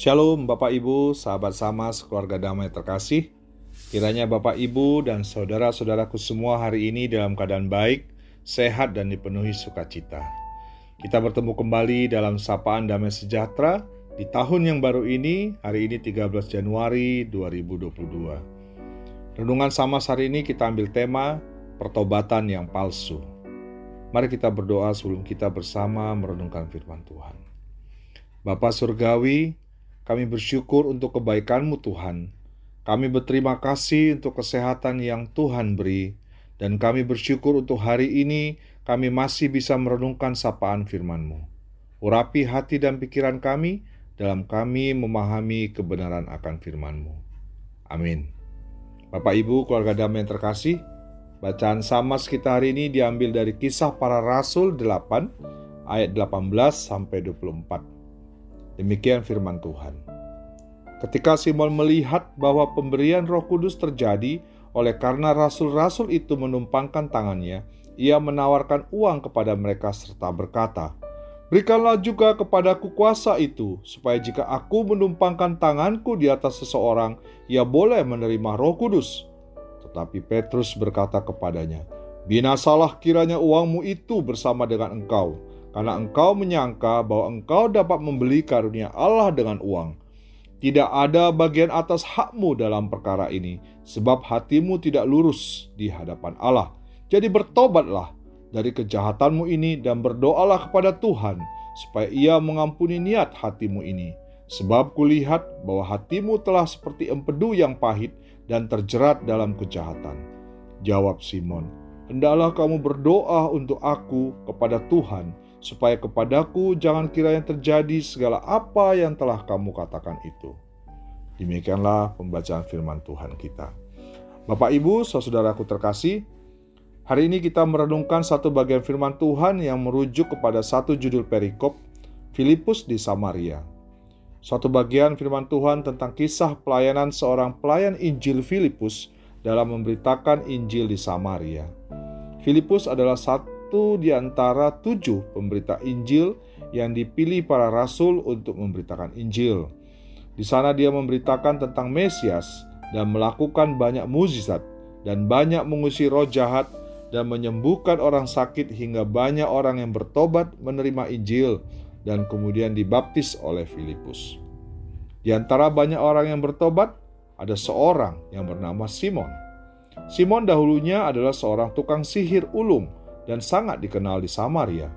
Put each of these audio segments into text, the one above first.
Shalom Bapak Ibu, sahabat sama keluarga damai terkasih. Kiranya Bapak Ibu dan saudara-saudaraku semua hari ini dalam keadaan baik, sehat dan dipenuhi sukacita. Kita bertemu kembali dalam sapaan damai sejahtera di tahun yang baru ini, hari ini 13 Januari 2022. Renungan sama hari ini kita ambil tema pertobatan yang palsu. Mari kita berdoa sebelum kita bersama merenungkan firman Tuhan. Bapa Surgawi, kami bersyukur untuk kebaikan-Mu Tuhan. Kami berterima kasih untuk kesehatan yang Tuhan beri. Dan kami bersyukur untuk hari ini kami masih bisa merenungkan sapaan firman-Mu. Urapi hati dan pikiran kami dalam kami memahami kebenaran akan firman-Mu. Amin. Bapak Ibu keluarga damai yang terkasih, bacaan sama kita hari ini diambil dari kisah para rasul 8 ayat 18 sampai 24. Demikian firman Tuhan. Ketika Simon melihat bahwa pemberian Roh Kudus terjadi oleh karena rasul-rasul itu menumpangkan tangannya, ia menawarkan uang kepada mereka serta berkata, Berikanlah juga kepadaku kuasa itu, supaya jika aku menumpangkan tanganku di atas seseorang, ia boleh menerima roh kudus. Tetapi Petrus berkata kepadanya, Binasalah kiranya uangmu itu bersama dengan engkau, karena engkau menyangka bahwa engkau dapat membeli karunia Allah dengan uang. Tidak ada bagian atas hakmu dalam perkara ini, sebab hatimu tidak lurus di hadapan Allah. Jadi bertobatlah dari kejahatanmu ini dan berdoalah kepada Tuhan, supaya ia mengampuni niat hatimu ini. Sebab kulihat bahwa hatimu telah seperti empedu yang pahit dan terjerat dalam kejahatan. Jawab Simon, Hendaklah kamu berdoa untuk aku kepada Tuhan, supaya kepadaku jangan kiranya terjadi segala apa yang telah kamu katakan itu. Demikianlah pembacaan firman Tuhan kita. Bapak, Ibu, saudaraku terkasih, hari ini kita merenungkan satu bagian firman Tuhan yang merujuk kepada satu judul perikop, Filipus di Samaria. Suatu bagian firman Tuhan tentang kisah pelayanan seorang pelayan Injil Filipus dalam memberitakan Injil di Samaria. Filipus adalah satu satu di antara tujuh pemberita Injil yang dipilih para rasul untuk memberitakan Injil. Di sana dia memberitakan tentang Mesias dan melakukan banyak mukjizat dan banyak mengusir roh jahat dan menyembuhkan orang sakit hingga banyak orang yang bertobat menerima Injil dan kemudian dibaptis oleh Filipus. Di antara banyak orang yang bertobat, ada seorang yang bernama Simon. Simon dahulunya adalah seorang tukang sihir ulung dan sangat dikenal di Samaria.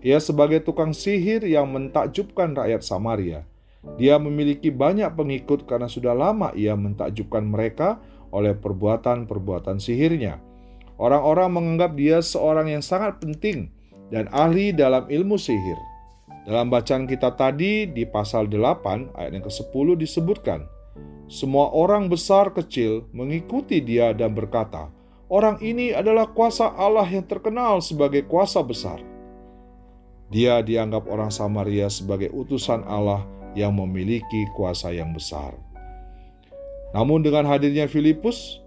Ia sebagai tukang sihir yang mentakjubkan rakyat Samaria. Dia memiliki banyak pengikut karena sudah lama ia mentakjubkan mereka oleh perbuatan-perbuatan sihirnya. Orang-orang menganggap dia seorang yang sangat penting dan ahli dalam ilmu sihir. Dalam bacaan kita tadi di pasal 8 ayat yang ke-10 disebutkan, semua orang besar kecil mengikuti dia dan berkata, Orang ini adalah kuasa Allah yang terkenal sebagai kuasa besar. Dia dianggap orang Samaria sebagai utusan Allah yang memiliki kuasa yang besar. Namun dengan hadirnya Filipus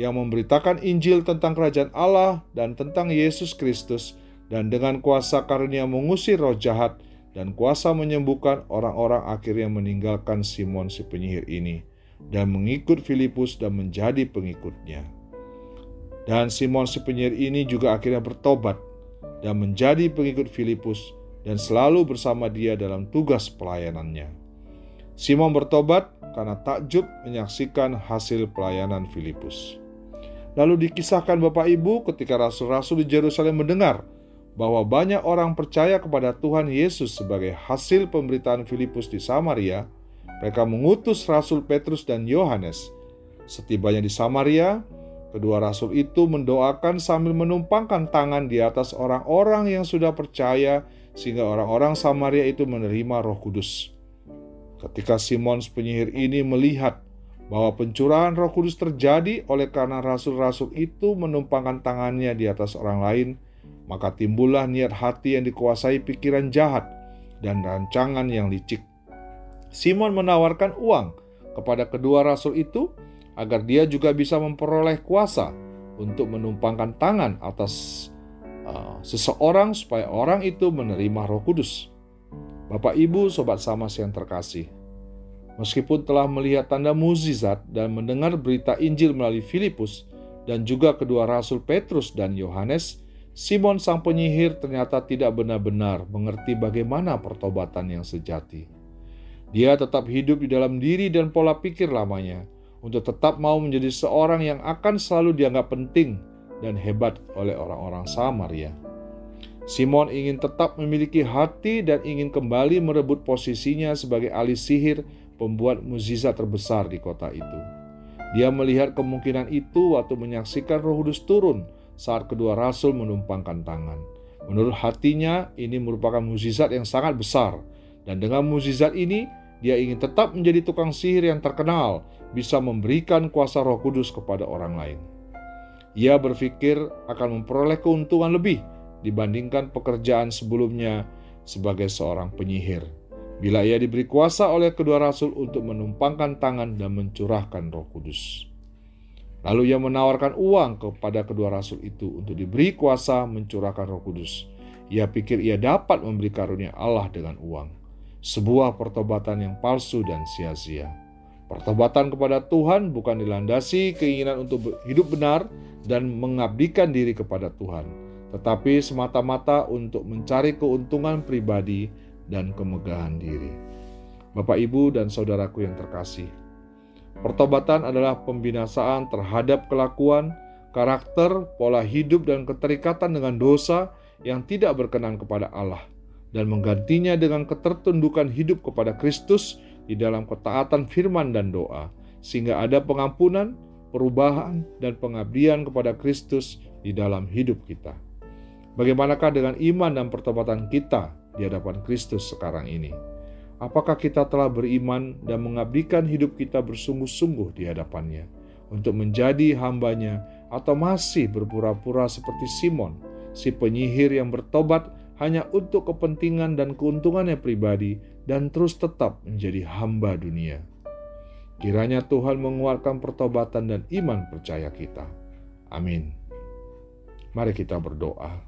yang memberitakan Injil tentang kerajaan Allah dan tentang Yesus Kristus dan dengan kuasa karunia mengusir roh jahat dan kuasa menyembuhkan orang-orang akhirnya meninggalkan Simon si penyihir ini dan mengikut Filipus dan menjadi pengikutnya. Dan Simon si penyihir ini juga akhirnya bertobat dan menjadi pengikut Filipus dan selalu bersama dia dalam tugas pelayanannya. Simon bertobat karena takjub menyaksikan hasil pelayanan Filipus. Lalu dikisahkan Bapak Ibu ketika rasul-rasul di Yerusalem mendengar bahwa banyak orang percaya kepada Tuhan Yesus sebagai hasil pemberitaan Filipus di Samaria, mereka mengutus Rasul Petrus dan Yohanes. Setibanya di Samaria, Kedua rasul itu mendoakan sambil menumpangkan tangan di atas orang-orang yang sudah percaya, sehingga orang-orang Samaria itu menerima Roh Kudus. Ketika Simon penyihir ini melihat bahwa pencurahan Roh Kudus terjadi oleh karena rasul-rasul itu menumpangkan tangannya di atas orang lain, maka timbullah niat hati yang dikuasai pikiran jahat dan rancangan yang licik. Simon menawarkan uang kepada kedua rasul itu agar dia juga bisa memperoleh kuasa untuk menumpangkan tangan atas uh, seseorang supaya orang itu menerima Roh Kudus. Bapak, Ibu, sobat sama yang terkasih, Meskipun telah melihat tanda mukjizat dan mendengar berita Injil melalui Filipus dan juga kedua rasul Petrus dan Yohanes, Simon sang penyihir ternyata tidak benar-benar mengerti bagaimana pertobatan yang sejati. Dia tetap hidup di dalam diri dan pola pikir lamanya untuk tetap mau menjadi seorang yang akan selalu dianggap penting dan hebat oleh orang-orang Samaria. Simon ingin tetap memiliki hati dan ingin kembali merebut posisinya sebagai ahli sihir pembuat mukjizat terbesar di kota itu. Dia melihat kemungkinan itu waktu menyaksikan Roh Kudus turun saat kedua rasul menumpangkan tangan. Menurut hatinya, ini merupakan mukjizat yang sangat besar, dan dengan mukjizat ini, dia ingin tetap menjadi tukang sihir yang terkenal, bisa memberikan kuasa Roh Kudus kepada orang lain. Ia berpikir akan memperoleh keuntungan lebih dibandingkan pekerjaan sebelumnya sebagai seorang penyihir bila ia diberi kuasa oleh kedua rasul untuk menumpangkan tangan dan mencurahkan Roh Kudus. Lalu ia menawarkan uang kepada kedua rasul itu untuk diberi kuasa mencurahkan Roh Kudus. Ia pikir ia dapat memberi karunia Allah dengan uang. Sebuah pertobatan yang palsu dan sia-sia. Pertobatan kepada Tuhan bukan dilandasi keinginan untuk hidup benar dan mengabdikan diri kepada Tuhan, tetapi semata-mata untuk mencari keuntungan pribadi dan kemegahan diri. Bapak, ibu, dan saudaraku yang terkasih, pertobatan adalah pembinasaan terhadap kelakuan, karakter, pola hidup, dan keterikatan dengan dosa yang tidak berkenan kepada Allah, dan menggantinya dengan ketertundukan hidup kepada Kristus di dalam ketaatan firman dan doa, sehingga ada pengampunan, perubahan, dan pengabdian kepada Kristus di dalam hidup kita. Bagaimanakah dengan iman dan pertobatan kita di hadapan Kristus sekarang ini. Apakah kita telah beriman dan mengabdikan hidup kita bersungguh-sungguh di hadapannya untuk menjadi hambanya atau masih berpura-pura seperti Simon, si penyihir yang bertobat hanya untuk kepentingan dan keuntungannya pribadi dan terus tetap menjadi hamba dunia. Kiranya Tuhan menguatkan pertobatan dan iman percaya kita. Amin. Mari kita berdoa.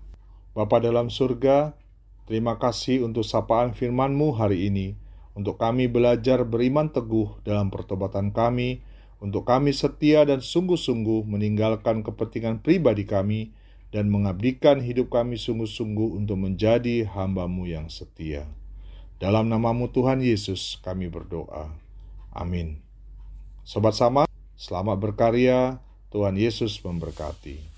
Bapa dalam surga, Terima kasih untuk sapaan firman-Mu hari ini, untuk kami belajar beriman teguh dalam pertobatan kami, untuk kami setia dan sungguh-sungguh meninggalkan kepentingan pribadi kami, dan mengabdikan hidup kami sungguh-sungguh untuk menjadi hamba-Mu yang setia. Dalam namamu Tuhan Yesus kami berdoa. Amin. Sobat sama, selamat berkarya, Tuhan Yesus memberkati.